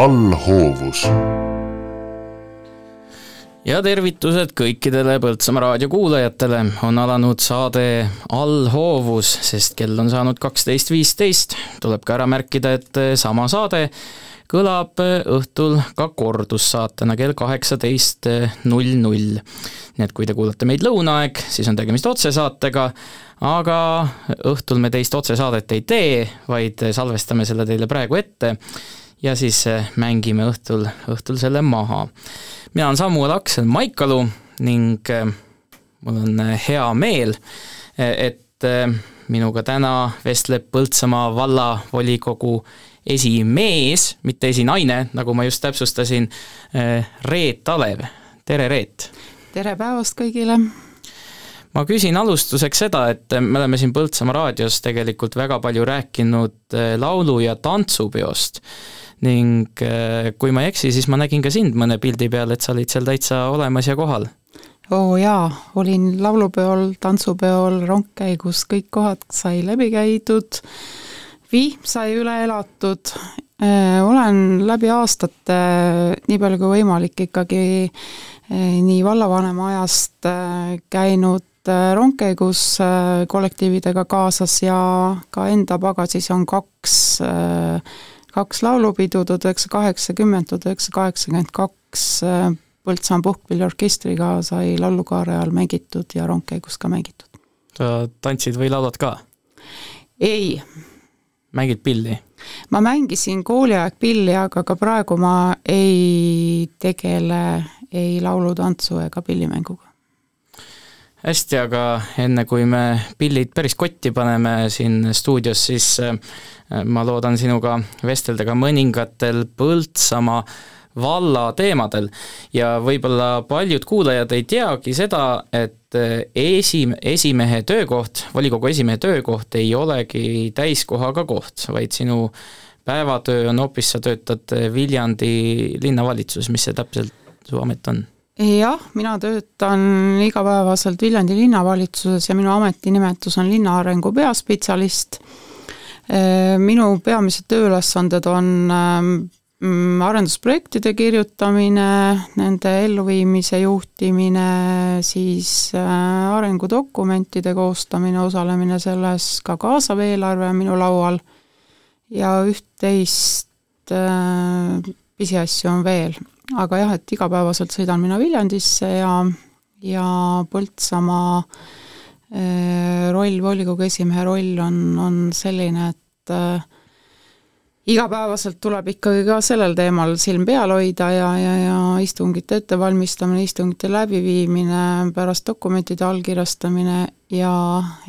allhoovus. ja tervitused kõikidele Põltsamaa raadio kuulajatele, on alanud saade Allhoovus, sest kell on saanud kaksteist viisteist, tuleb ka ära märkida, et sama saade kõlab õhtul ka kordussaatena kell kaheksateist null null. nii et kui te kuulate meid lõunaaeg, siis on tegemist otsesaatega, aga õhtul me teist otsesaadet ei tee, vaid salvestame selle teile praegu ette ja siis mängime õhtul, õhtul selle maha. mina olen Samuel Aksel Maikalu ning mul on hea meel, et minuga täna vestleb Põltsamaa vallavolikogu esimees, mitte esinaine, nagu ma just täpsustasin, eh, Reet Alev, tere Reet! tere päevast kõigile! ma küsin alustuseks seda, et me oleme siin Põltsamaa raadios tegelikult väga palju rääkinud eh, laulu- ja tantsupeost ning eh, kui ma ei eksi, siis ma nägin ka sind mõne pildi peal, et sa olid seal täitsa olemas ja kohal. oo oh, jaa, olin laulupeol, tantsupeol, rongkäigus, kõik kohad sai läbi käidud. Vihm sai üle elatud, äh, olen läbi aastate nii palju kui võimalik ikkagi äh, nii vallavanema ajast äh, käinud rongkäigus kollektiividega kaasas ja ka enda pagasis on kaks, kaks laulupidu, tuhat üheksasada kaheksakümmend, tuhat üheksasada kaheksakümmend kaks Põltsamaa puhkpilliorkestriga sai laulukaare all mängitud ja rongkäigus ka mängitud. sa tantsid või laulad ka? ei mängid pilli? ma mängisin kooliaeg pilli, aga ka praegu ma ei tegele ei laulu-tantsu ega pillimänguga. Hästi, aga enne kui me pillid päris kotti paneme siin stuudios, siis äh, ma loodan sinuga vestelda ka mõningatel Põltsamaa valla teemadel ja võib-olla paljud kuulajad ei teagi seda, et eh, esim-, esimehe töökoht, volikogu esimehe töökoht ei olegi täiskohaga koht, vaid sinu päevatöö on hoopis, sa töötad Viljandi linnavalitsuses, mis see täpselt su amet on? Jah, mina töötan igapäevaselt Viljandi linnavalitsuses ja minu ametinimetus on linnaarengu peaspetsialist. Eh, minu peamised tööülesanded on Mm, arendusprojektide kirjutamine, nende elluviimise juhtimine, siis äh, arengudokumentide koostamine, osalemine selles, ka kaasav eelarve on minu laual ja üht-teist äh, pisiasju on veel. Aga jah, et igapäevaselt sõidan mina Viljandisse ja, ja Põltsamaa äh, roll, volikogu esimehe roll on, on selline, et äh, igapäevaselt tuleb ikkagi ka sellel teemal silm peal hoida ja, ja, ja istungite ettevalmistamine, istungite läbiviimine, pärast dokumentide allkirjastamine ja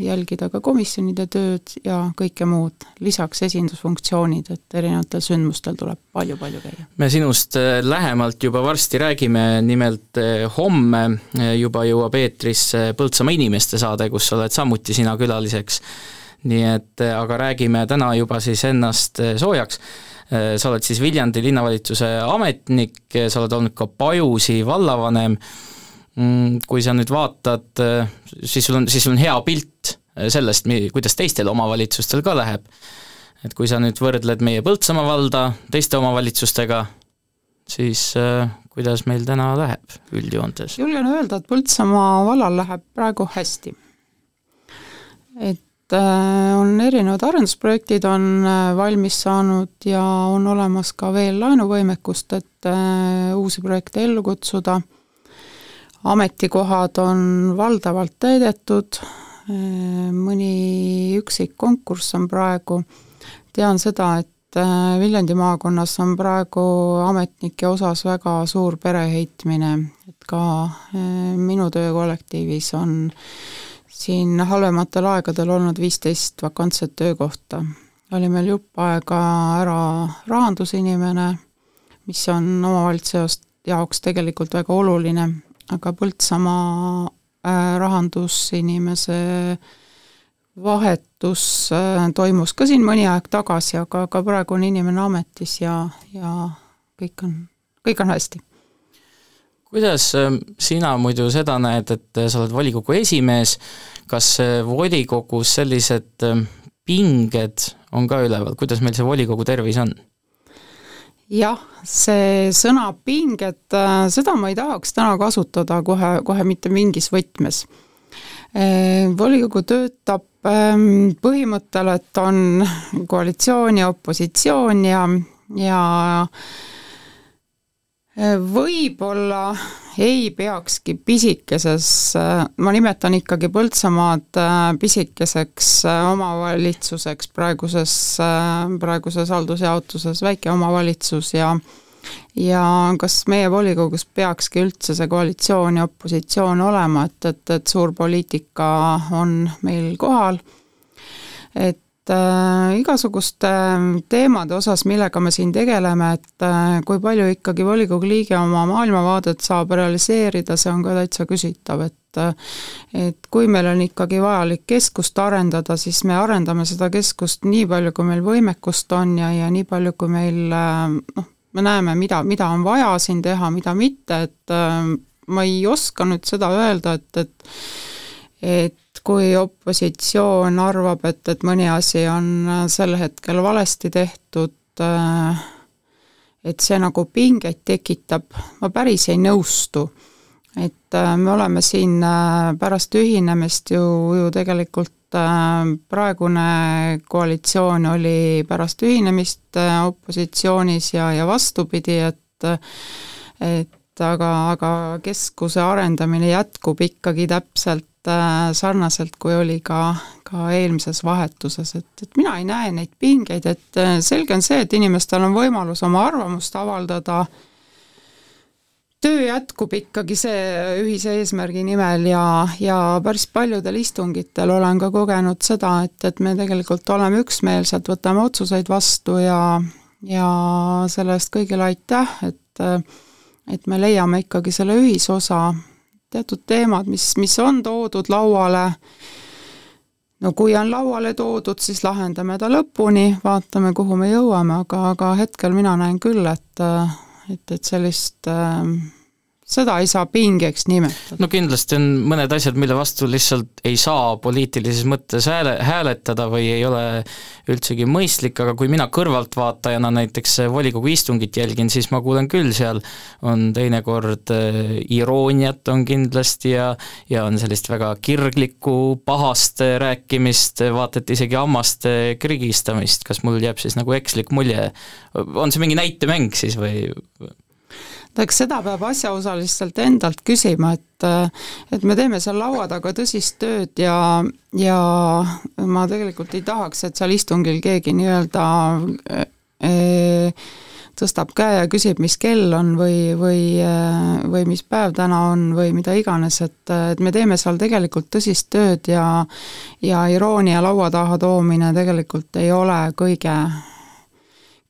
jälgida ka komisjonide tööd ja kõike muud, lisaks esindusfunktsioonid, et erinevatel sündmustel tuleb palju-palju käia. me sinust äh, lähemalt juba varsti räägime, nimelt äh, homme äh, juba jõuab eetrisse Põltsamaa inimeste saade, kus oled samuti sina külaliseks nii et äh, aga räägime täna juba siis ennast äh, soojaks. Äh, sa oled siis Viljandi linnavalitsuse ametnik, sa oled olnud ka Pajusi vallavanem, mm, kui sa nüüd vaatad, siis sul on, siis sul on hea pilt sellest, kuidas teistel omavalitsustel ka läheb. et kui sa nüüd võrdled meie Põltsamaa valda teiste omavalitsustega, siis kuidas meil täna läheb üldjoontes? julgen öelda, et Põltsamaa vallal läheb praegu hästi. et on erinevad arendusprojektid on äh, valmis saanud ja on olemas ka veel laenuvõimekust, et äh, uusi projekte ellu kutsuda. ametikohad on valdavalt täidetud, mõni üksik konkurss on praegu, tean seda, et Viljandi maakonnas on praegu ametnike osas väga suur pereheitmine, et ka minu töökollektiivis on siin halvematel aegadel olnud viisteist vakantset töökohta. oli meil jupp aega ära rahandusinimene, mis on omavalitsuse jaoks tegelikult väga oluline, aga Põltsamaa äh, rahandusinimese vahetus äh, toimus ka siin mõni aeg tagasi, aga, aga praegu on inimene ametis ja, ja kõik on, kõik on hästi kuidas ähm, sina muidu seda näed, et äh, sa oled volikogu esimees, kas äh, volikogus sellised ähm, pinged on ka üleval, kuidas meil see volikogu tervis on? jah, see sõna pinged, äh, seda ma ei tahaks täna kasutada kohe, kohe mitte mingis võtmes. Volikogu töötab ähm, põhimõttel, et on koalitsioon ja opositsioon ja, ja võib-olla ei peakski pisikeses, ma nimetan ikkagi Põltsamaad pisikeseks omavalitsuseks praeguses, praeguses haldusjaotuses, väike omavalitsus ja ja kas meie volikogus peakski üldse see koalitsioon ja opositsioon olema, et, et, et suur poliitika on meil kohal, et äh, igasuguste teemade osas, millega me siin tegeleme, et äh, kui palju ikkagi volikogu liige oma maailmavaadet saab realiseerida, see on ka täitsa küsitav, et äh, et kui meil on ikkagi vajalik keskust arendada, siis me arendame seda keskust nii palju, kui meil võimekust on ja, ja nii palju, kui meil äh, noh, me näeme, mida, mida on vaja siin teha, mida mitte, et äh, ma ei oska nüüd seda öelda, et, et et kui opositsioon arvab, et, et mõni asi on äh, sel hetkel valesti tehtud, äh, et see nagu pingeid tekitab, ma päris ei nõustu. et me oleme siin pärast ühinemist ju, ju tegelikult Äh, praegune koalitsioon oli pärast ühinemist äh, opositsioonis ja, ja vastupidi, et et aga, aga keskuse arendamine jätkub ikkagi täpselt äh, sarnaselt, kui oli ka, ka eelmises vahetuses, et, et mina ei näe neid pingeid, et selge on see, et inimestel on võimalus oma arvamust avaldada. Äh, töö jätkub ikkagi see ühise eesmärgi nimel ja, ja päris paljudel istungitel olen ka kogenud seda, et, et me tegelikult oleme üksmeelsed, võtame otsuseid vastu ja, ja selle eest kõigile aitäh, et et me leiame ikkagi selle ühisosa, teatud teemad, mis, mis on toodud lauale, no kui on lauale toodud, siis lahendame ta lõpuni, vaatame, kuhu me jõuame, aga, aga hetkel mina näen küll, et et, et sellist äh, seda ei saa pingeks nimetada. no kindlasti on mõned asjad, mille vastu lihtsalt ei saa poliitilises mõttes hääle, hääletada või ei ole üldsegi mõistlik, aga kui mina kõrvaltvaatajana näiteks volikogu istungit jälgin, siis ma kuulen küll, seal on teinekord äh, irooniat on kindlasti ja ja on sellist väga kirglikku pahast rääkimist, vaata et isegi hammaste krigistamist, kas mul jääb siis nagu ekslik mulje, on see mingi näitemäng siis või? Eks seda peab asjaosalistelt endalt küsima, et et me teeme seal laua taga tõsist tööd ja, ja ma tegelikult ei tahaks, et seal istungil keegi nii-öelda e, tõstab käe ja küsib, mis kell on või, või, või mis päev täna on või mida iganes, et, et me teeme seal tegelikult tõsist tööd ja ja iroonia laua taha toomine tegelikult ei ole kõige,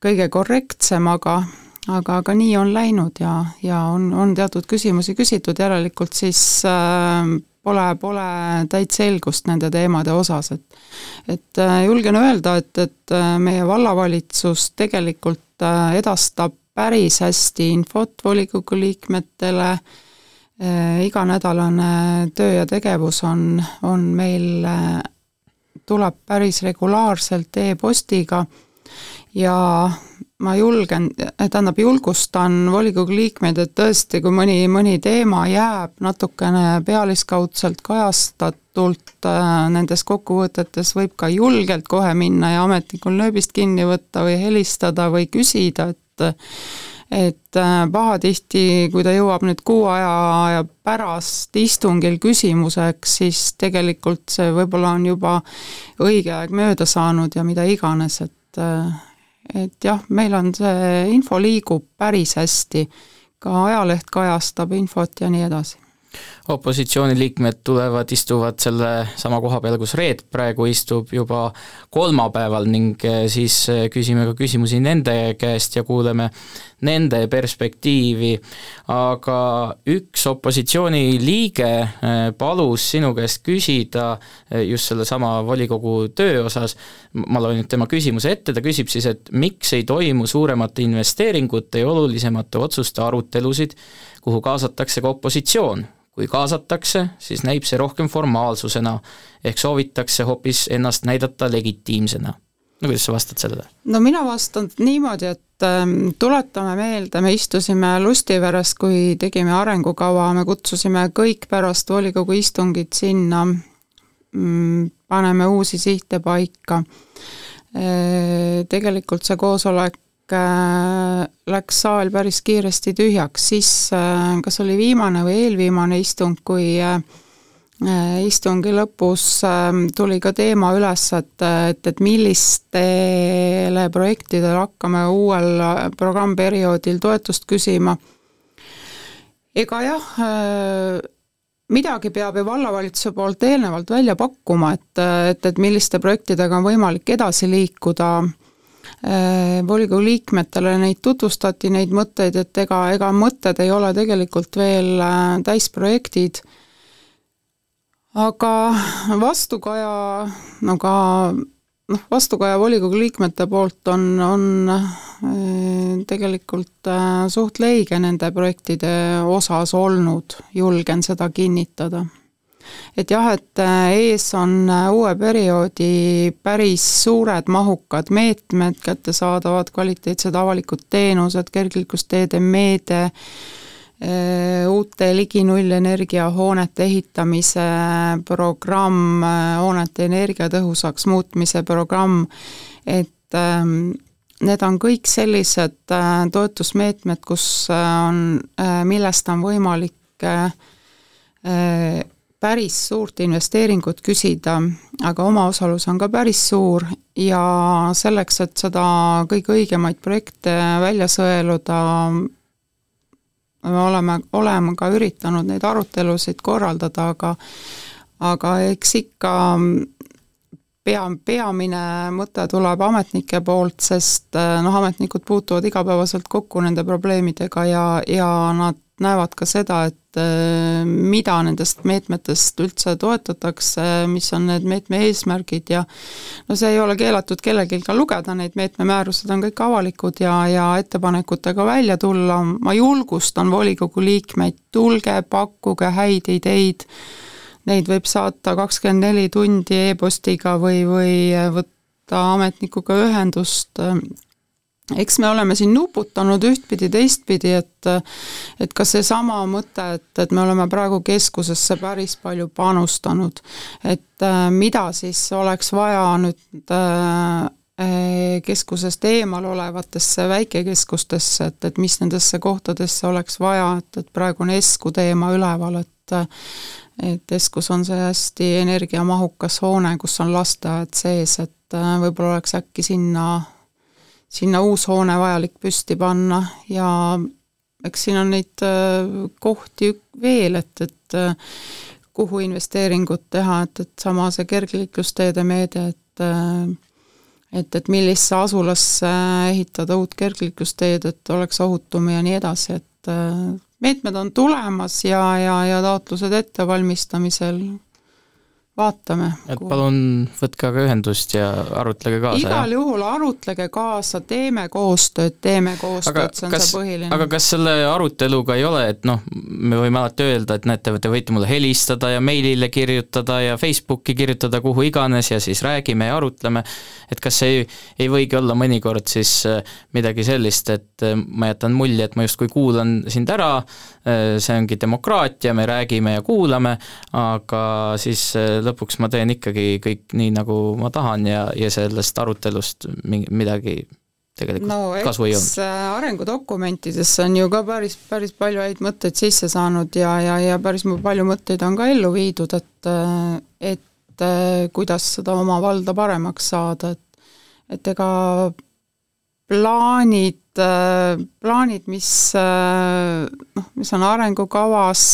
kõige korrektsem, aga aga, aga nii on läinud ja, ja on, on teatud küsimusi küsitud, järelikult siis äh, pole, pole täit selgust nende teemade osas, et et äh, julgen öelda, et, et äh, meie vallavalitsus tegelikult äh, edastab päris hästi infot volikogu liikmetele. Iganädalane töö ja tegevus on, on meil tuleb päris regulaarselt e-postiga ja ma julgen, tähendab, julgustan volikogu liikmeid, et tõesti, kui mõni, mõni teema jääb natukene pealiskaudselt kajastatult äh, nendes kokkuvõtetes, võib ka julgelt kohe minna ja ametnikul nööbist kinni võtta või helistada või küsida, et et äh, pahatihti, kui ta jõuab nüüd kuu aja, pärast istungil küsimuseks, siis tegelikult see võib-olla on juba õige aeg mööda saanud ja mida iganes, et äh, et jah, meil on see info liigub päris hästi, ka ajaleht kajastab infot ja nii edasi opositsiooniliikmed tulevad, istuvad selle sama koha peal, kus Reet praegu istub juba kolmapäeval ning eh, siis eh, küsime ka küsimusi nende käest ja kuuleme nende perspektiivi, aga üks opositsiooniliige eh, palus sinu käest küsida just sellesama volikogu töö osas, ma loen nüüd tema küsimuse ette, ta küsib siis, et miks ei toimu suuremate investeeringute ja olulisemate otsuste arutelusid, kuhu kaasatakse ka opositsioon kui kaasatakse, siis näib see rohkem formaalsusena, ehk soovitakse hoopis ennast näidata legitiimsena. no kuidas sa vastad sellele? no mina vastan niimoodi, et ähm, tuletame meelde, me istusime Lustiveres, kui tegime arengukava, me kutsusime kõik pärast volikogu istungit sinna mm,, paneme uusi sihte paika. Äh, tegelikult see koosolek äh, läks saal päris kiiresti tühjaks, siis äh, kas oli viimane või eelviimane istung, kui Äh, istungi lõpus ähm, tuli ka teema üles, et, et, et millistele projektidele hakkame uuel äh, programmperioodil toetust küsima. ega jah, äh, midagi peab ju vallavalitsuse poolt eelnevalt välja pakkuma, et, et, et milliste projektidega on võimalik edasi liikuda volikogu liikmetele neid tutvustati, neid mõtteid, et ega, ega mõtted ei ole tegelikult veel täisprojektid aga vastukaja, no ka noh, vastukaja volikogu liikmete poolt on, on äh, tegelikult äh, suht leige nende projektide osas olnud, julgen seda kinnitada. Et jah, et äh, ees on uue perioodi päris suured mahukad meetmed, kättesaadavad kvaliteetsed avalikud teenused, kergliiklusteede meede, Äh, uute ligi nullenergia hoonete ehitamise programm, äh, hoonete energiatõhusaks muutmise programm, et ähm, need on kõik sellised äh, toetusmeetmed, kus on, millest on võimalik päris suurt investeeringut küsida, aga omaosalus on ka päris suur ja selleks, et seda kõige õigemaid projekte välja sõeluda, me oleme, oleme ka üritanud neid arutelusid korraldada, aga aga eks ikka pea, peamine mõte tuleb ametnike poolt, sest noh, ametnikud puutuvad igapäevaselt kokku nende probleemidega ja, ja nad näevad ka seda, et äh, mida nendest meetmetest üldse toetatakse, mis on need meetme eesmärgid ja no see ei ole keelatud kellelgi ka lugeda, neid meetmemäärused on kõik avalikud ja, ja ettepanekutega välja tulla, ma julgustan volikogu liikmeid, tulge, pakkuge häid ideid, neid võib saata kakskümmend neli tundi e-postiga või, või võtta ametnikuga ühendust eks me oleme siin nuputanud ühtpidi, teistpidi, et et ka seesama mõte, et, et me oleme praegu keskusesse päris palju panustanud, et äh, mida siis oleks vaja nüüd äh, keskusest eemal olevatesse väikekeskustesse, et, et mis nendesse kohtadesse oleks vaja, et, et praegu on Esku teema üleval, et et Eskus on see hästi energiamahukas hoone, kus on lasteaed sees, et äh, võib-olla oleks äkki sinna sinna uus hoone vajalik püsti panna ja eks siin on neid äh, kohti veel, et, et äh, kuhu investeeringut teha, et, et sama see kergliiklusteede meede, et äh, et, et millisesse asulasse ehitada uut kergliiklusteed, et oleks ohutum ja nii edasi, et meetmed on tulemas ja, ja, ja taotlused ettevalmistamisel vaatame. et palun võtke aga ühendust ja arutlege kaasa. igal juhul arutlege kaasa, teeme koostööd, teeme koostööd, see on kas, see põhiline. aga kas selle aruteluga ei ole, et noh, me võime alati öelda, et näete, te võite mulle helistada ja meilile kirjutada ja Facebooki kirjutada, kuhu iganes ja siis räägime ja arutleme, et kas see ei, ei võigi olla mõnikord siis äh, midagi sellist, et äh, ma jätan mulje, et ma justkui kuulan sind ära, äh, see ongi demokraatia, me räägime ja kuulame, aga siis lõpuks ma teen ikkagi kõik nii, nagu ma tahan ja, ja sellest arutelust mingi, midagi tegelikult no, kasu ei olnud. Äh, arengudokumentidesse on ju ka päris, päris palju häid mõtteid sisse saanud ja, ja, ja päris palju mõtteid on ka ellu viidud, et äh, et äh, kuidas seda oma valda paremaks saada, et et ega plaanid, plaanid, mis noh, mis on arengukavas,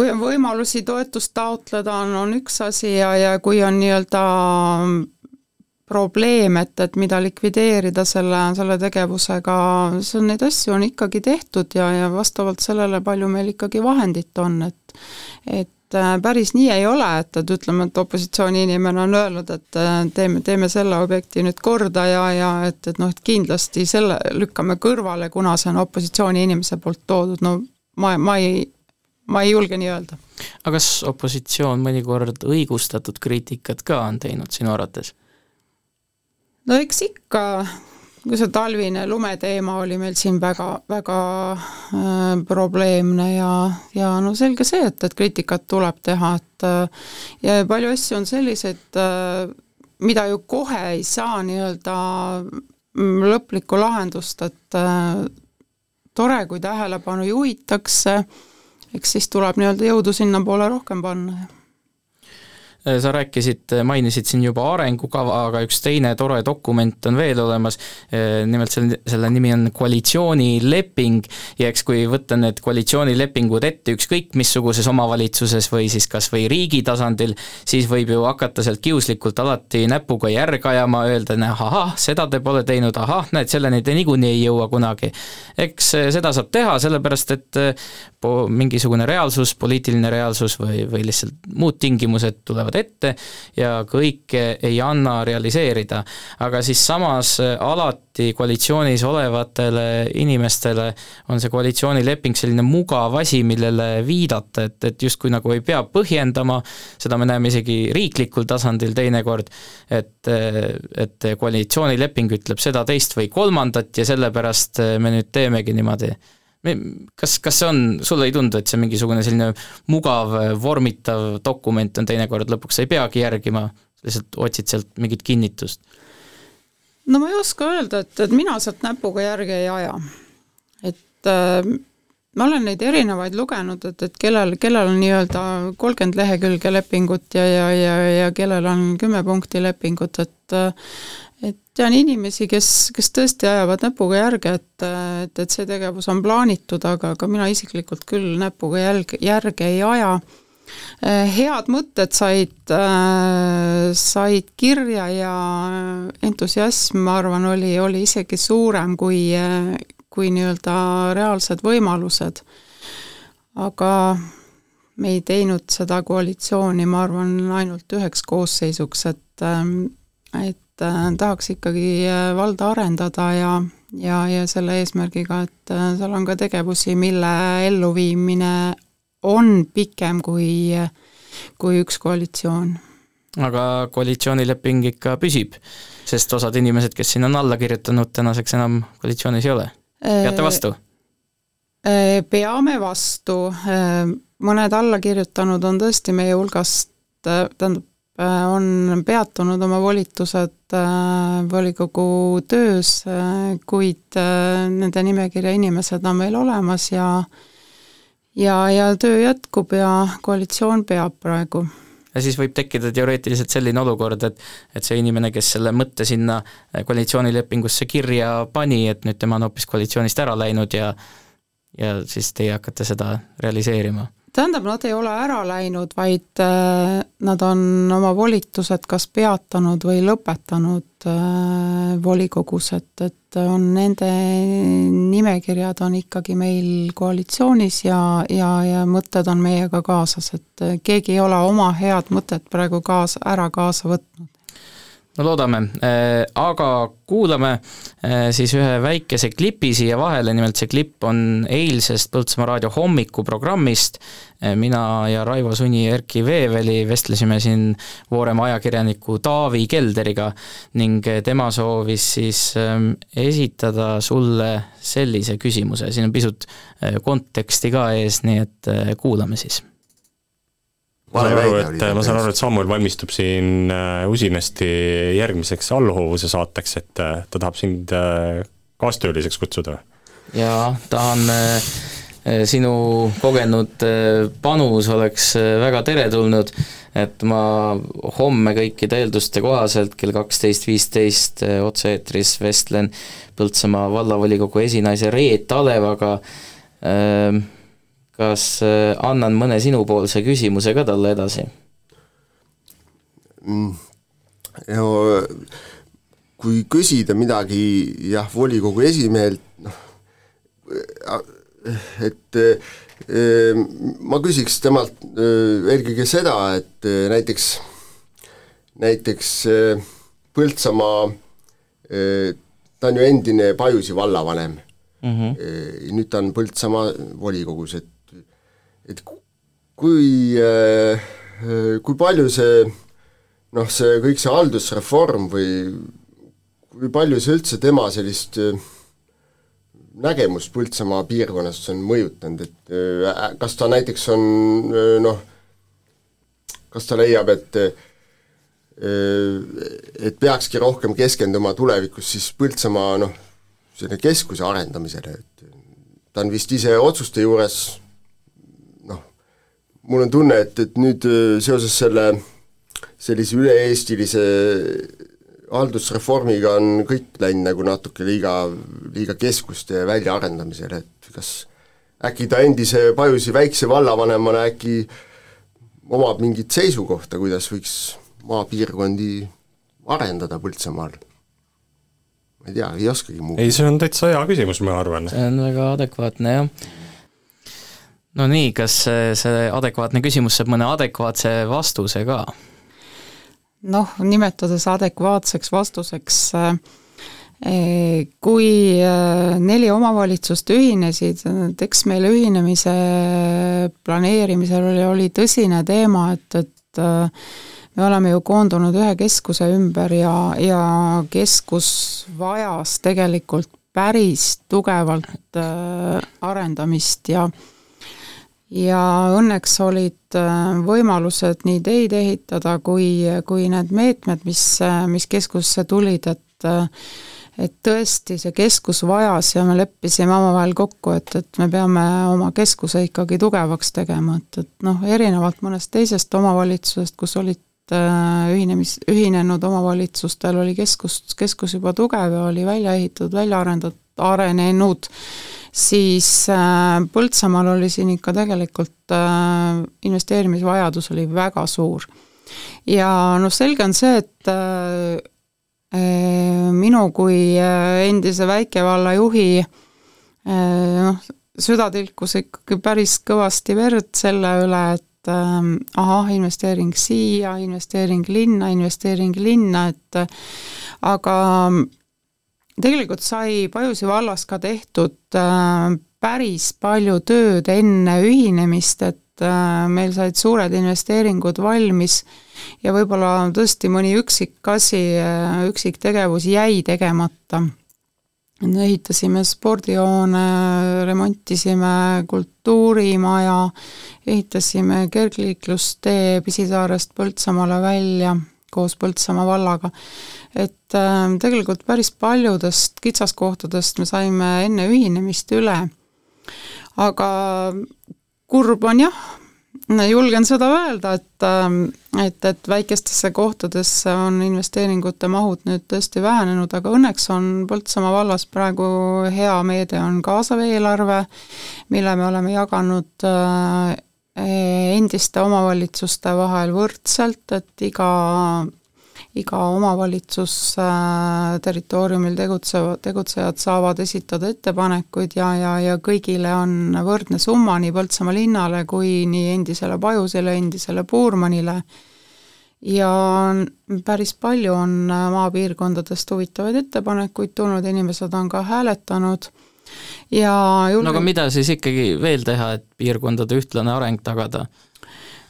kui on võimalusi toetust taotleda, on, on üks asi ja, ja kui on nii-öelda probleem, et, et mida likvideerida selle, selle tegevusega, see on, neid asju on ikkagi tehtud ja, ja vastavalt sellele, palju meil ikkagi vahendit on, et et äh, päris nii ei ole, et, et ütleme, et opositsiooni inimene on öelnud, et äh, teeme, teeme selle objekti nüüd korda ja, ja et, et noh, et kindlasti selle lükkame kõrvale, kuna see on opositsiooni inimese poolt toodud, no ma, ma ei ma ei julge nii öelda. aga kas opositsioon mõnikord õigustatud kriitikat ka on teinud sinu arvates? no eks ikka, kui see talvine lumeteema oli meil siin väga, väga äh, probleemne ja, ja no selge see, et, et kriitikat tuleb teha, et äh, ja palju asju on selliseid äh,, mida ju kohe ei saa nii-öelda mm, lõplikku lahendust, et äh, tore, kui tähelepanu juhitakse, eks siis tuleb nii-öelda jõudu sinnapoole rohkem panna Äh, sa rääkisid, mainisid siin juba arengukava, aga üks teine tore dokument on veel olemas, äh, nimelt selle, selle nimi on koalitsioonileping ja eks kui võtta need koalitsioonilepingud ette ükskõik missuguses omavalitsuses või siis kas või riigi tasandil, siis võib ju hakata sealt kiuslikult alati näpuga järge ajama, öelda, ahah, seda te pole teinud, ahah, näed, selleni te niikuinii ei jõua kunagi. eks äh, seda saab teha, sellepärast et mingisugune reaalsus, poliitiline reaalsus või, või lihtsalt muud tingimused tulevad tulevad ette ja kõike ei anna realiseerida. aga siis samas äh, alati koalitsioonis olevatele inimestele on see koalitsioonileping selline mugav asi, millele viidata, et, et justkui nagu ei pea põhjendama, seda me näeme isegi riiklikul tasandil teinekord, et, äh, et koalitsioonileping ütleb seda, teist või kolmandat ja sellepärast äh, me nüüd teemegi niimoodi kas, kas see on, sulle ei tundu, et see mingisugune selline mugav vormitav dokument on teinekord, lõpuks sa ei peagi järgima, lihtsalt otsid sealt mingit kinnitust? no ma ei oska öelda, et, et mina sealt näpuga järge ei aja. et äh, ma olen neid erinevaid lugenud, et, et kellel, kellel on nii-öelda kolmkümmend lehekülge lepingut ja, ja, ja, ja kellel on kümme punkti lepingut, et et tean inimesi, kes, kes tõesti ajavad näpuga järge, et, et, et see tegevus on plaanitud, aga, aga mina isiklikult küll näpuga jälg, järge ei aja. head mõtted said, said kirja ja entusiasm, ma arvan, oli, oli isegi suurem kui, kui nii-öelda reaalsed võimalused. aga me ei teinud seda koalitsiooni, ma arvan, ainult üheks koosseisuks, et, et et äh, tahaks ikkagi äh, valda arendada ja, ja, ja selle eesmärgiga, et äh, seal on ka tegevusi, mille elluviimine on pikem kui, kui üks koalitsioon. aga koalitsioonileping ikka püsib, sest osad inimesed, kes sinna on alla kirjutanud, tänaseks enam koalitsioonis ei ole. peate vastu? peame vastu, mõned allakirjutanud on tõesti meie hulgast, tähendab, Äh, on peatunud oma volitused äh, volikogu töös, äh, kuid nende nimekirja inimesed on meil olemas ja ja, ja töö jätkub ja koalitsioon peab praegu. ja siis võib tekkida teoreetiliselt selline olukord, et et see inimene, kes selle mõtte sinna koalitsioonilepingusse kirja pani, et nüüd tema on hoopis koalitsioonist ära läinud ja ja siis teie hakkate seda realiseerima tähendab, nad ei ole ära läinud, vaid äh, nad on oma volitused kas peatanud või lõpetanud äh, volikogus, et, et on nende nimekirjad on ikkagi meil koalitsioonis ja, ja, ja mõtted on meiega kaasas, et keegi ei ole oma head mõtet praegu kaasa, ära kaasa võtnud no loodame, äh, aga kuulame äh, siis ühe väikese klipi siia vahele, nimelt see klipp on eilsest Põltsamaa raadio hommikuprogrammist. Äh, mina ja Raivo Suni Erki Veeveli vestlesime siin Voorema ajakirjaniku Taavi Kelderiga ning tema soovis siis ähm, esitada sulle sellise küsimuse, siin on pisut konteksti ka ees, nii et kuulame siis ma saan aru, et, ma saan aru, et Samuel valmistub siin äh, usinasti järgmiseks allhoovuse saateks, et äh, ta tahab sind äh, kaastööliseks kutsuda. jaa, tahan sinu kogenud panus oleks väga teretulnud, et ma homme kõikide eelduste kohaselt kell kaksteist viisteist otse-eetris vestlen Põltsamaa vallavolikogu esinaise Reet Alevaga äh, kas äh, annan mõne sinupoolse küsimuse ka talle edasi mm.? no kui küsida midagi jah, volikogu esimehelt, noh, et äh, ma küsiks temalt äh, eelkõige seda, et näiteks, näiteks Põltsamaa, ta on ju endine Pajusi vallavanem mm, -hmm. nüüd ta on Põltsamaa volikogus, et et kui, äh, kui palju see noh, see kõik see haldusreform või kui palju see üldse tema sellist nägemust Põltsamaa piirkonnast on mõjutanud, et kas ta näiteks on noh, kas ta leiab, et et peakski rohkem keskenduma tulevikus siis Põltsamaa noh, selle keskuse arendamisele, et ta on vist ise otsuste juures mul on tunne, et, et nüüd seoses selle sellise üle-eestilise haldusreformiga on kõik läinud nagu natuke liiga, liiga keskuste väljaarendamisele, et kas äkki ta endise Pajusi väikse vallavanemana äkki omab mingit seisukohta, kuidas võiks maapiirkondi arendada Põltsamaal? ma ei tea, ei oskagi muud. ei, see on täitsa hea küsimus, ma arvan. see on väga adekvaatne, jah. No nii, kas see adekvaatne küsimus saab mõne adekvaatse vastuse ka? noh, nimetades adekvaatseks vastuseks äh, kui äh, neli omavalitsust ühinesid, eks meil ühinemise planeerimisel oli, oli tõsine teema, et, et äh, me oleme ju koondunud ühe keskuse ümber ja, ja keskus vajas tegelikult päris tugevalt äh, arendamist ja ja õnneks olid äh, võimalused nii teid ehitada kui, kui need meetmed, mis, äh, mis keskusse tulid, et äh, et tõesti, see keskus vajas ja me leppisime omavahel kokku, et, et me peame oma keskuse ikkagi tugevaks tegema, et, et noh, erinevalt mõnest teisest omavalitsusest, kus olid ühinemis, ühinenud omavalitsustel oli keskus, keskus juba tugev ja oli välja ehitatud, välja arendatud, arenenud, siis äh, Põltsamaal oli siin ikka tegelikult äh, investeerimisvajadus oli väga suur. ja noh, selge on see, et äh, minu kui endise väikevalla juhi noh, süda tilkus ikkagi päris kõvasti verd selle üle, et ahah, investeering siia, investeering linna, investeering linna, et aga tegelikult sai Pajusi vallas ka tehtud äh, päris palju tööd enne ühinemist, et äh, meil said suured investeeringud valmis ja võib-olla tõesti mõni üksik asi, äh, üksik tegevus jäi tegemata. ehitasime spordihoone, remontisime kultuurimaja, ehitasime kergliiklustee Pisisaarest Põltsamaale välja koos Põltsamaa vallaga et äh, tegelikult päris paljudest kitsaskohtadest me saime enne ühinemist üle. aga kurb on jah, julgen seda öelda, et äh, et, et väikestesse kohtadesse on investeeringute mahud nüüd tõesti vähenenud, aga õnneks on Põltsamaa vallas praegu hea meede, on kaasav eelarve, mille me oleme jaganud äh, endiste omavalitsuste vahel võrdselt, et iga iga omavalitsus äh, territooriumil tegutsevad, tegutsejad saavad esitada ettepanekuid ja, ja, ja kõigile on võrdne summa nii Põltsamaa linnale kui nii endisele Pajusele, endisele Puurmanile, ja päris palju on äh, maapiirkondadest huvitavaid ettepanekuid tulnud, inimesed on ka hääletanud ja julge... no aga mida siis ikkagi veel teha, et piirkondade ühtlane areng tagada?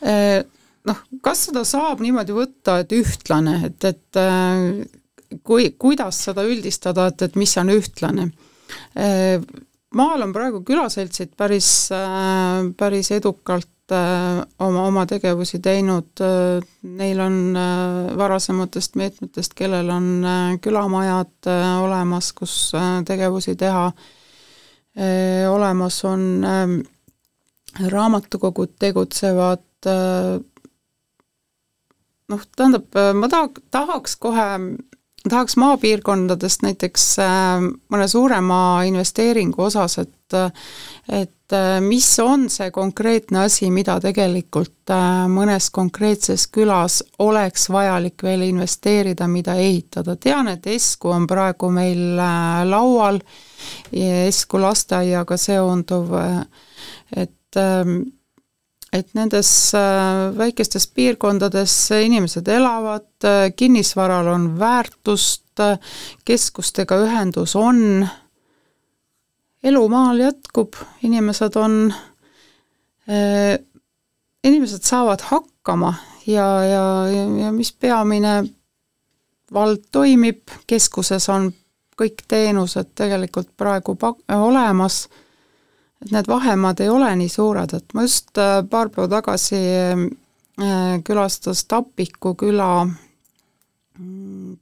Äh, noh, kas seda saab niimoodi võtta, et ühtlane, et, et äh, kui, kuidas seda üldistada, et, et mis on ühtlane? Äh, maal on praegu külaseltsid päris, päris edukalt oma, oma tegevusi teinud, neil on varasematest meetmetest, kellel on külamajad olemas, kus tegevusi teha, olemas on raamatukogud tegutsevad, noh, tähendab, äh, ma taha, tahaks kohe, tahaks maapiirkondadest näiteks äh, mõne suurema investeeringu osas, et et äh, mis on see konkreetne asi, mida tegelikult mõnes konkreetses külas oleks vajalik veel investeerida, mida ehitada, tean, et Esku on praegu meil laual, Esku lasteaiaga seonduv, et ähm, et nendes äh, väikestes piirkondades inimesed elavad, äh, kinnisvaral on väärtust, äh, keskustega ühendus on, elu maal jätkub, inimesed on, inimesed saavad hakkama ja, ja, ja mis peamine, vald toimib, keskuses on kõik teenused tegelikult praegu pak-, olemas, et need vahemaad ei ole nii suured, et ma just äh, paar päeva tagasi äh, külastas Tapiku küla mm,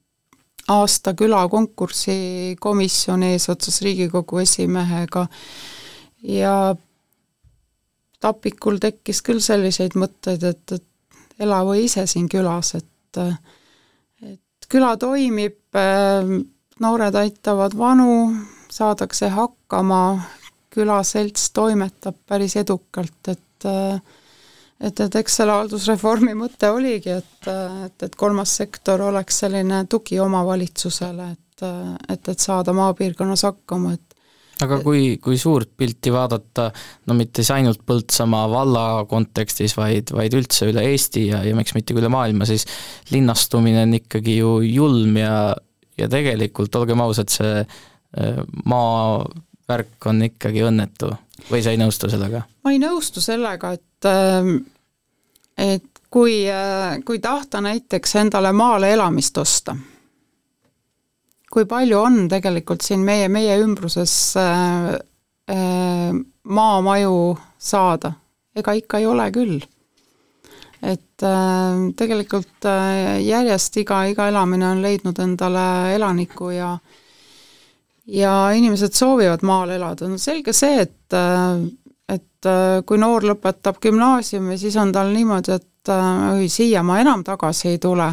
aasta külakonkursi komisjoni eesotsas Riigikogu esimehega. Ja Tapikul tekkis küll selliseid mõtteid, et, et elagu ise siin külas, et et küla toimib, noored aitavad vanu, saadakse hakkama, külaselts toimetab päris edukalt, et et, et eks selle haldusreformi mõte oligi, et, et, et kolmas sektor oleks selline tugi omavalitsusele, et, et, et saada maapiirkonnas hakkama, et aga kui, kui suurt pilti vaadata, no mitte siis ainult Põltsamaa valla kontekstis, vaid, vaid üldse üle Eesti ja, ja miks mitte ka üle maailma, siis linnastumine on ikkagi ju julm ja, ja tegelikult olgem ausad, see äh, maavärk on ikkagi õnnetu või sa ei nõustu sellega? ma ei nõustu sellega, et ähm, et kui, äh, kui tahta näiteks endale maale elamist osta kui palju on tegelikult siin meie, meie ümbruses äh, äh, maamaju saada? ega ikka ei ole küll. Et äh, tegelikult äh, järjest iga, iga elamine on leidnud endale elaniku ja ja inimesed soovivad maal elada, no selge see, et äh, et äh, kui noor lõpetab gümnaasiumi, siis on tal niimoodi, et oi, siia ma enam tagasi ei tule.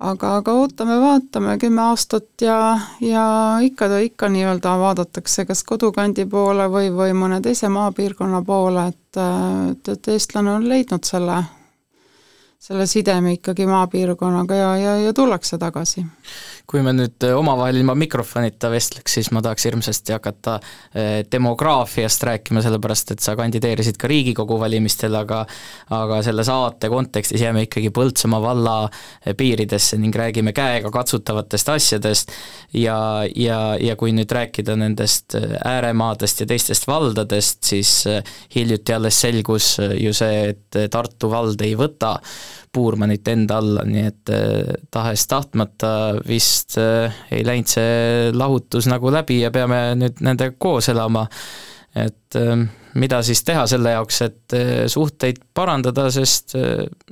Aga, aga ootame-vaatame kümme aastat ja, ja ikka, ikka nii-öelda vaadatakse kas kodukandi poole või, või mõne teise maapiirkonna poole, et, et, et eestlane on leidnud selle, selle sideme ikkagi maapiirkonnaga ja, ja, ja tullakse tagasi kui me nüüd äh, omavahel ilma mikrofonita vestleks, siis ma tahaks hirmsasti hakata äh, demograafiast rääkima, sellepärast et sa kandideerisid ka Riigikogu valimistel, aga aga selle saate kontekstis jääme ikkagi Põltsamaa valla äh, piiridesse ning räägime käegakatsutavatest asjadest. Ja, ja, ja kui nüüd rääkida nendest ääremaadest ja teistest valdadest, siis hiljuti alles selgus ju see, et Tartu vald ei võta Puurmanit enda alla, nii et eh, tahes-tahtmata vist eh, ei läinud see lahutus nagu läbi ja peame nüüd nendega koos elama. et eh, mida siis teha selle jaoks, et suhteid parandada, sest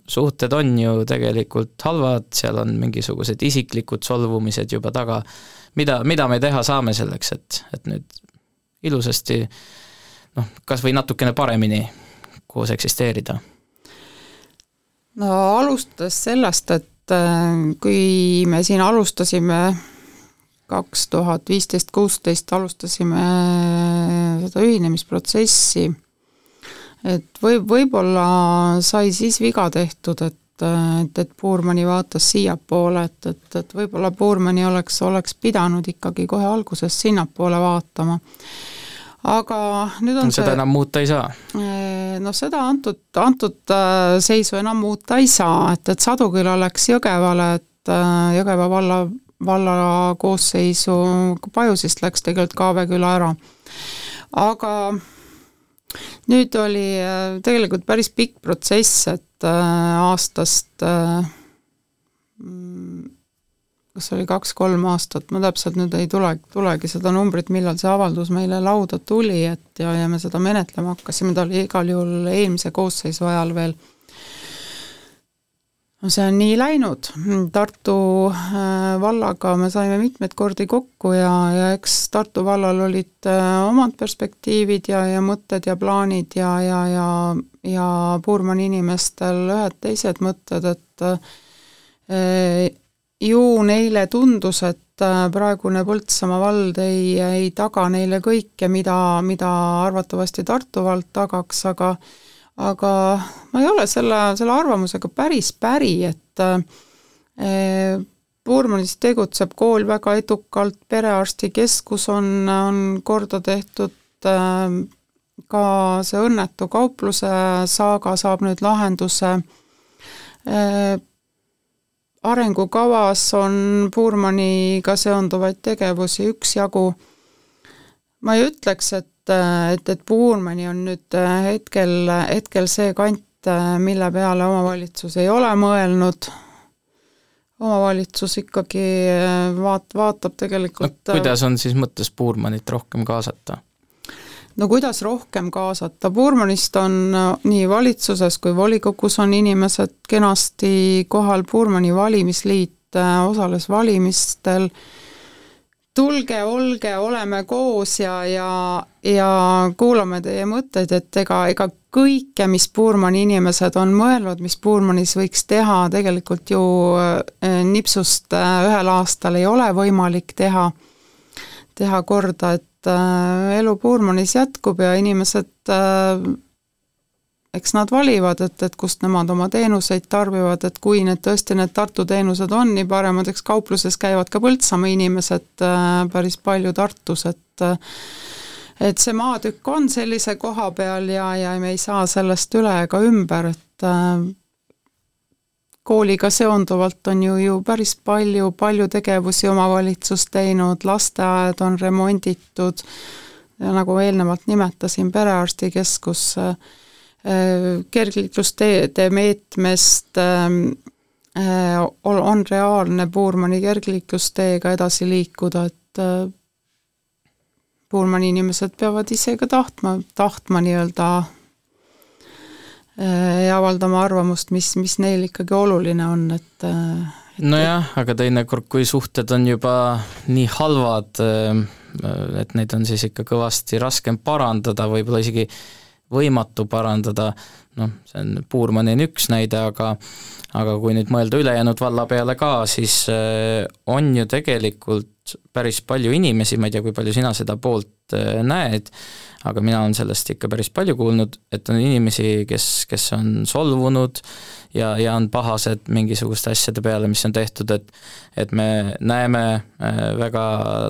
suhted on ju tegelikult halvad, seal on mingisugused isiklikud solvumised juba taga. mida, mida me teha saame selleks, et, et nüüd ilusasti noh, kas või natukene paremini koos eksisteerida no alustades sellest, et äh, kui me siin alustasime kaks tuhat viisteist, kuusteist alustasime seda ühinemisprotsessi, et võib, võib-olla sai siis viga tehtud, et et, et Puurmani vaatas siiapoole, et, et, et võib-olla Puurmani oleks, oleks pidanud ikkagi kohe alguses sinnapoole vaatama aga nüüd on seda see, enam muuta ei saa? noh, seda antud, antud äh, seisu enam muuta ei saa, et, et Saduküla läks Jõgevale, et äh, Jõgeva valla, valla koosseisu, Pajusist läks tegelikult Kaaveküla ära. aga nüüd oli äh, tegelikult päris pikk protsess, et aastast kas oli kaks-kolm aastat, ma täpselt nüüd ei tule, tulegi seda numbrit, millal see avaldus meile lauda tuli, et ja, ja me seda menetlema hakkasime, ta oli igal juhul eelmise koosseisu ajal veel. no see on nii läinud, Tartu äh, vallaga me saime mitmeid kordi kokku ja, ja eks Tartu vallal olid äh, omad perspektiivid ja, ja mõtted ja plaanid ja, ja, ja, ja Puurmani inimestel ühed teised mõtted, et äh, ju neile tundus, et äh, praegune Põltsamaa vald ei, ei taga neile kõike, mida, mida arvatavasti Tartu vald tagaks, aga aga ma ei ole selle, selle arvamusega päris päri, et äh, Puurmanis tegutseb kool väga edukalt, perearstikeskus on, on korda tehtud, äh, ka see õnnetu kaupluse saaga saab nüüd lahenduse, arengukavas on Puurmaniga seonduvaid tegevusi üksjagu. ma ei ütleks, et, et, et Puurmani on nüüd hetkel, hetkel see kant, mille peale omavalitsus ei ole mõelnud, omavalitsus ikkagi vaat-, vaatab tegelikult no kuidas on siis mõttes Puurmanit rohkem kaasata? No kuidas rohkem kaasata, Puurmanist on nii valitsuses kui volikogus on inimesed kenasti kohal, Puurmani valimisliit osales valimistel, tulge, olge, oleme koos ja, ja, ja kuulame teie mõtteid, et ega, ega kõike, mis Puurmani inimesed on mõelnud, mis Puurmanis võiks teha, tegelikult ju eh, nipsust eh, ühel aastal ei ole võimalik teha, teha korda, et eh, elu Puurmanis jätkub ja inimesed eks nad valivad, et, et kust nemad oma teenuseid tarbivad, et kui need tõesti, need Tartu teenused on nii paremad, eks kaupluses käivad ka Põltsamaa inimesed äh, päris palju Tartus, et äh, et see maatükk on sellise koha peal ja, ja me ei saa sellest üle ega ümber, et äh, kooliga seonduvalt on ju, ju päris palju, palju tegevusi omavalitsus teinud, lasteaed on remonditud. Nagu eelnevalt nimetasin, perearstikeskus Äh, kergliiklusteede meetmest ähm, äh, on reaalne Puurmani kergliiklusteega edasi liikuda, et äh, Puurmani inimesed peavad ise ka tahtma, tahtma nii-öelda ja avaldama arvamust, mis, mis neil ikkagi oluline on, et, et nojah, aga teinekord, kui suhted on juba nii halvad, et neid on siis ikka kõvasti raskem parandada, võib-olla isegi võimatu parandada, noh, see on, Puurmani on üks näide, aga aga kui nüüd mõelda ülejäänud valla peale ka, siis äh, on ju tegelikult päris palju inimesi, ma ei tea, kui palju sina seda poolt äh, näed, aga mina olen sellest ikka päris palju kuulnud, et on inimesi, kes, kes on solvunud ja, ja on pahased mingisuguste asjade peale, mis on tehtud, et et me näeme äh, väga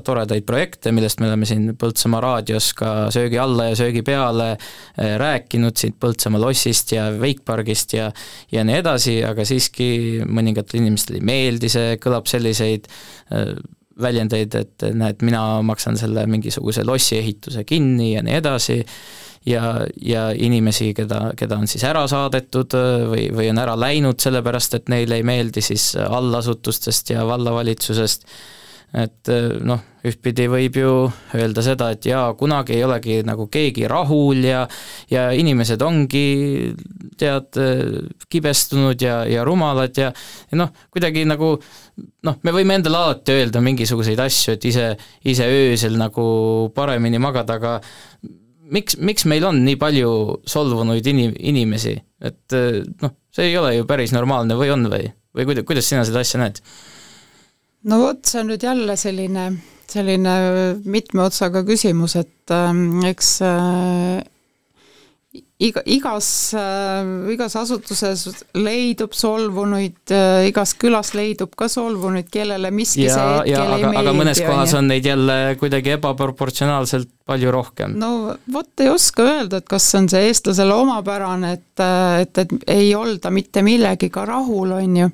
toredaid projekte, millest me oleme siin Põltsamaa raadios ka söögi alla ja söögi peale äh, rääkinud, siit Põltsamaa lossist ja Wakepargist ja ja nii edasi, aga siiski mõningatele inimestele ei meeldi see, kõlab selliseid väljendeid, et näed, mina maksan selle mingisuguse lossi ehituse kinni ja nii edasi, ja, ja inimesi, keda, keda on siis ära saadetud või, või on ära läinud sellepärast, et neile ei meeldi siis allasutustest ja vallavalitsusest, et äh, noh, ühtpidi võib ju öelda seda, et jaa, kunagi ei olegi nagu keegi rahul ja ja inimesed ongi tead, kibestunud ja, ja rumalad ja, ja noh, kuidagi nagu noh, me võime endale alati öelda mingisuguseid asju, et ise, ise öösel nagu paremini magada, aga miks, miks meil on nii palju solvunuid inim-, inimesi, et eh, noh, see ei ole ju päris normaalne või on või, või kuida-, kuidas sina seda asja näed? No vot, see on nüüd jälle selline, selline mitme otsaga küsimus, et äh, eks äh, iga, igas äh,, igas asutuses leidub solvunuid äh,, igas külas leidub ka solvunuid, kellele miski ja, see hetkel ei aga, meeldi. aga mõnes kohas on neid jälle kuidagi ebaproportsionaalselt palju rohkem. no vot ei oska öelda, et kas on see eestlasele omapärane, et, et, et ei olda mitte millegiga rahul, on ju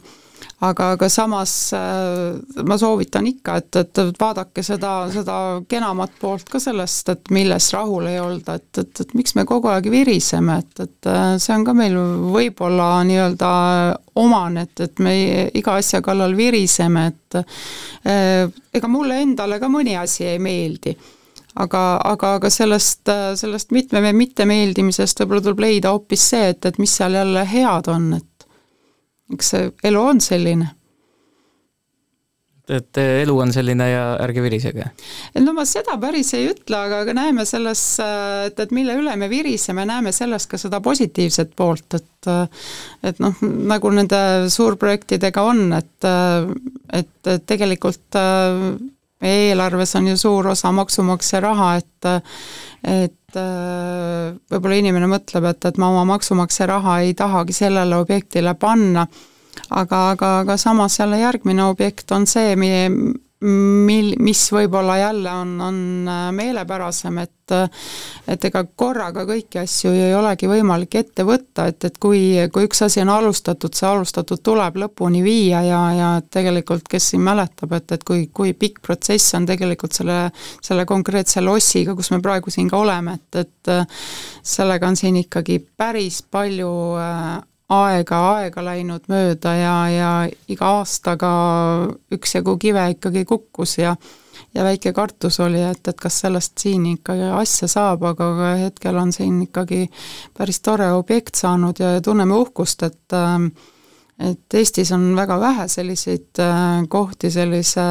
aga, aga samas äh, ma soovitan ikka, et, et vaadake seda, seda kenamat poolt ka sellest, et milles rahul ei olda, et, et, et miks me kogu aeg viriseme, et, et äh, see on ka meil võib-olla nii-öelda omane, et, et me iga asja kallal viriseme, et äh, ega mulle endale ka mõni asi ei meeldi. Aga, aga, aga sellest, sellest mitme mittemeeldimisest võib-olla tuleb leida hoopis see, et, et mis seal jälle head on, et eks see elu on selline et elu on selline ja ärge virisege? no ma seda päris ei ütle, aga, aga näeme selles, et, et mille üle me viriseme, näeme selles ka seda positiivset poolt, et et noh, nagu nende suurprojektidega on, et et tegelikult meie eelarves on ju suur osa maksumaksja raha, et et võib-olla inimene mõtleb, et, et ma oma maksumaksja raha ei tahagi sellele objektile panna. Aga, aga, aga samas jälle järgmine objekt on see, mil, mis võib-olla jälle on, on äh, meelepärasem, et et ega korraga kõiki asju ei olegi võimalik ette võtta, et, et kui, kui üks asi on alustatud, see alustatud tuleb lõpuni viia ja, ja tegelikult kes siin mäletab, et, et kui, kui pikk protsess on tegelikult selle, selle konkreetse lossiga, kus me praegu siin ka oleme, et, et sellega on siin ikkagi päris palju äh, aega, aega läinud mööda ja, ja iga aastaga üksjagu kive ikkagi kukkus ja ja väike kartus oli, et, et kas sellest siin ikkagi asja saab, aga hetkel on siin ikkagi päris tore objekt saanud ja tunneme uhkust, et äh, et Eestis on väga vähe selliseid äh, kohti sellise,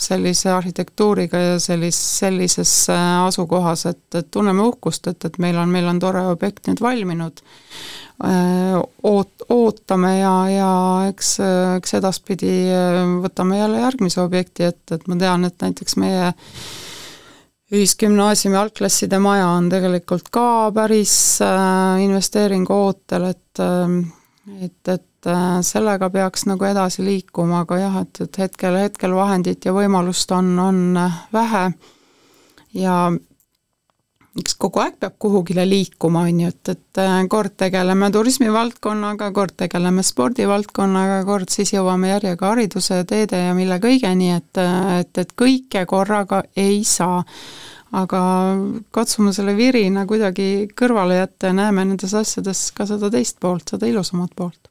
sellise arhitektuuriga ja sellis-, sellises äh, asukohas, et, et tunneme uhkust, et, et meil on, meil on tore objekt nüüd valminud. Äh, oot-, ootame ja, ja eks, eks edaspidi võtame jälle järgmise objekti ette, et ma tean, et näiteks meie ühisgümnaasiumi algklasside maja on tegelikult ka päris investeeringu ootel, et et, et äh, sellega peaks nagu edasi liikuma, aga jah, et, et hetkel, hetkel vahendit ja võimalust on, on äh, vähe. Ja eks kogu aeg peab kuhugile liikuma, on ju, et, et äh, kord tegeleme turismivaldkonnaga, kord tegeleme spordivaldkonnaga, kord siis jõuame järjega hariduse, teede ja mille kõigeni, et, et, et kõike korraga ei saa. aga katsume selle virina kuidagi kõrvale jätta ja näeme nendes asjades ka seda teist poolt, seda ilusamat poolt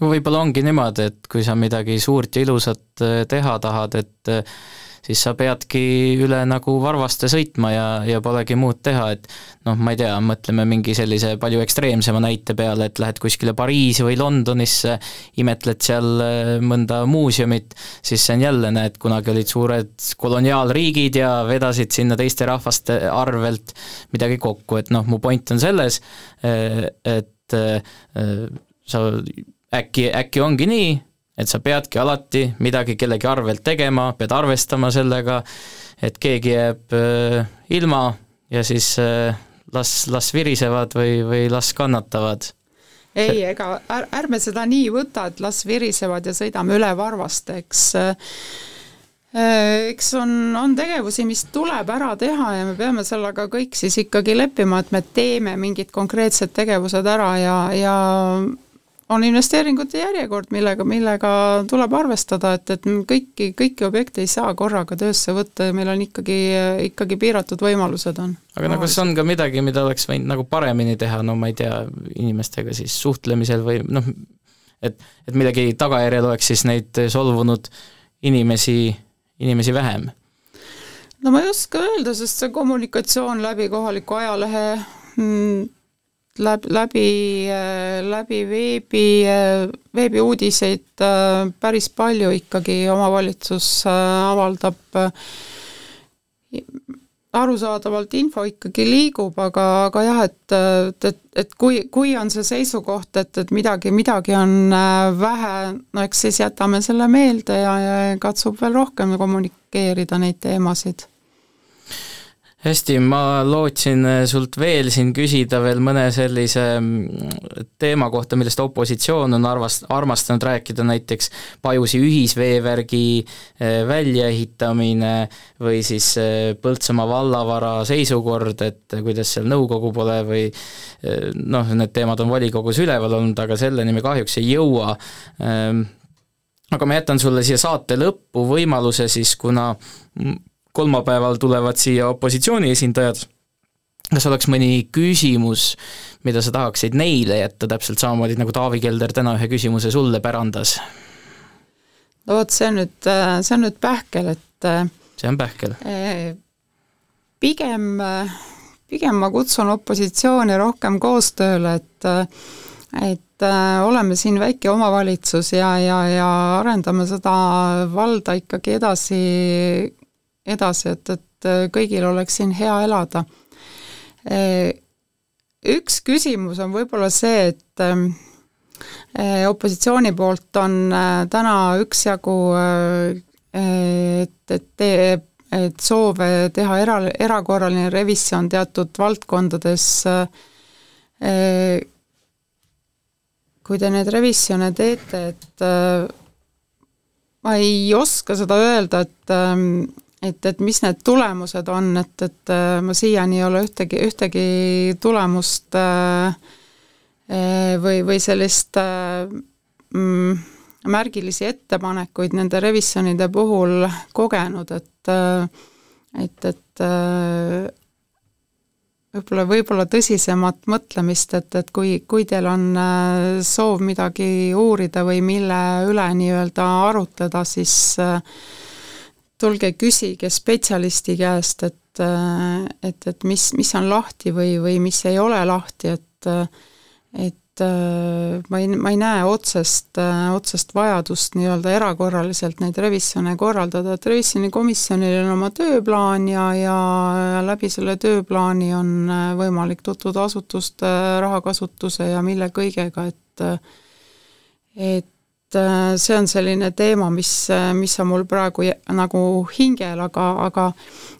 võib-olla ongi niimoodi, et kui sa midagi suurt ja ilusat äh, teha tahad, et äh, siis sa peadki üle nagu varvaste sõitma ja, ja polegi muud teha, et noh, ma ei tea, mõtleme mingi sellise palju ekstreemsema näite peale, et lähed kuskile Pariisi või Londonisse, imetled seal äh, mõnda muuseumit, siis see on jälle, näed, kunagi olid suured koloniaalriigid ja vedasid sinna teiste rahvaste arvelt midagi kokku, et noh, mu point on selles, et sa äkki, äkki ongi nii, et sa peadki alati midagi kellegi arvelt tegema, pead arvestama sellega, et keegi jääb äh, ilma ja siis äh, las, las virisevad või, või las kannatavad. Ei, ega är, ärme seda nii võta, et las virisevad ja sõidame üle varvast, eks äh, eks on, on tegevusi, mis tuleb ära teha ja me peame sellega kõik siis ikkagi leppima, et me teeme mingid konkreetsed tegevused ära ja, ja on investeeringute järjekord, millega, millega tuleb arvestada, et, et kõiki, kõiki objekte ei saa korraga töösse võtta ja meil on ikkagi, ikkagi piiratud võimalused on. aga no kas on ka midagi, mida oleks võinud nagu paremini teha, no ma ei tea, inimestega siis suhtlemisel või noh, et, et millegi tagajärjel oleks siis neid solvunud inimesi, inimesi vähem? no ma ei oska öelda, sest see kommunikatsioon läbi kohaliku ajalehe mm, läbi, läbi, läbi veebi, veebiuudiseid äh, päris palju ikkagi omavalitsus äh, avaldab arusaadavalt info ikkagi liigub, aga, aga jah, et, et, et, kui, kui on see seisukoht, et, et midagi, midagi on äh, vähe, no eks siis jätame selle meelde ja, ja katsub veel rohkem kommunikeerida neid teemasid hästi, ma lootsin äh, sult veel siin küsida veel mõne sellise mm, teema kohta, millest opositsioon on arvast-, armastanud rääkida, näiteks Pajusi ühisveevärgi äh, väljaehitamine või siis äh, Põltsamaa vallavara seisukord, et kuidas seal nõukogu pole või noh, need teemad on volikogus üleval olnud, aga selleni me kahjuks ei jõua. Ähm, aga ma jätan sulle siia saate lõppu võimaluse siis, kuna kolmapäeval tulevad siia opositsiooni esindajad, kas oleks mõni küsimus, mida sa tahaksid neile jätta, täpselt samamoodi nagu Taavi Kelder täna ühe küsimuse sulle pärandas? no vot, see on nüüd, see on nüüd pähkel, et see on pähkel. Pigem, pigem ma kutsun opositsiooni rohkem koostööle, et et oleme siin väike omavalitsus ja, ja, ja arendame seda valda ikkagi edasi edasi, et, et äh, kõigil oleks siin hea elada. Äh, üks küsimus on võib-olla see, et ähm, äh, opositsiooni poolt on täna üksjagu et, et tee, et soove teha era, erakorraline revisjon teatud valdkondades, kui te neid revisjone teete, et ma ei oska seda öelda, et ähm, et, et mis need tulemused on, et, et äh, ma siiani ei ole ühtegi, ühtegi tulemust äh, äh, või, või sellist mm, märgilisi ettepanekuid nende revisjonide puhul kogenud, et et, et võib-olla, võib-olla tõsisemat mõtlemist, et, et kui, kui teil on äh, soov midagi uurida või mille üle nii-öelda arutleda, siis äh, tulge küsige spetsialisti käest, et, äh, et, et mis, mis on lahti või, või mis ei ole lahti, et et Äh, ma ei, ma ei näe otsest, äh, otsest vajadust nii-öelda erakorraliselt neid revisjone korraldada, et revisjonikomisjonil on oma tööplaan ja, ja läbi selle tööplaani on äh, võimalik tutvuda asutuste rahakasutuse ja mille kõigega, et et see on selline teema, mis, mis on mul praegu nagu hingel, aga, aga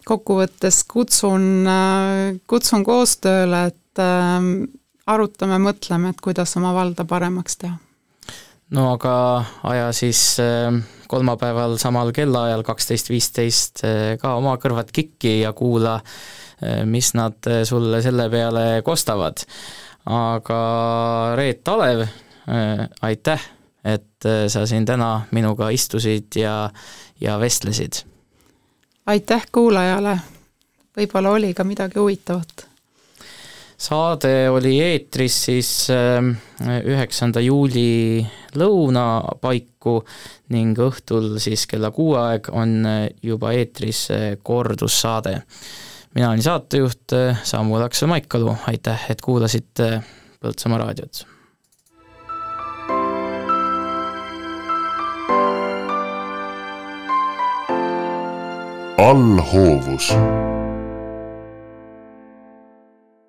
kokkuvõttes kutsun, kutsun koostööle, et arutame, mõtleme, et kuidas oma valda paremaks teha. no aga aja siis äh, kolmapäeval samal kellaajal, kaksteist viisteist, äh, ka oma kõrvad kikki ja kuula, äh, mis nad sulle selle peale kostavad. aga Reet Alev, aitäh, et sa siin täna minuga istusid ja, ja vestlesid. aitäh kuulajale, võib-olla oli ka midagi huvitavat saade oli eetris siis ähm, üheksanda juuli lõuna paiku ning õhtul siis kella kuue aeg on äh, juba eetris äh, kordussaade. mina olin saatejuht äh, Samuel Aksel Maikalu, aitäh, et kuulasite Põltsamaa raadiot. Allhoovus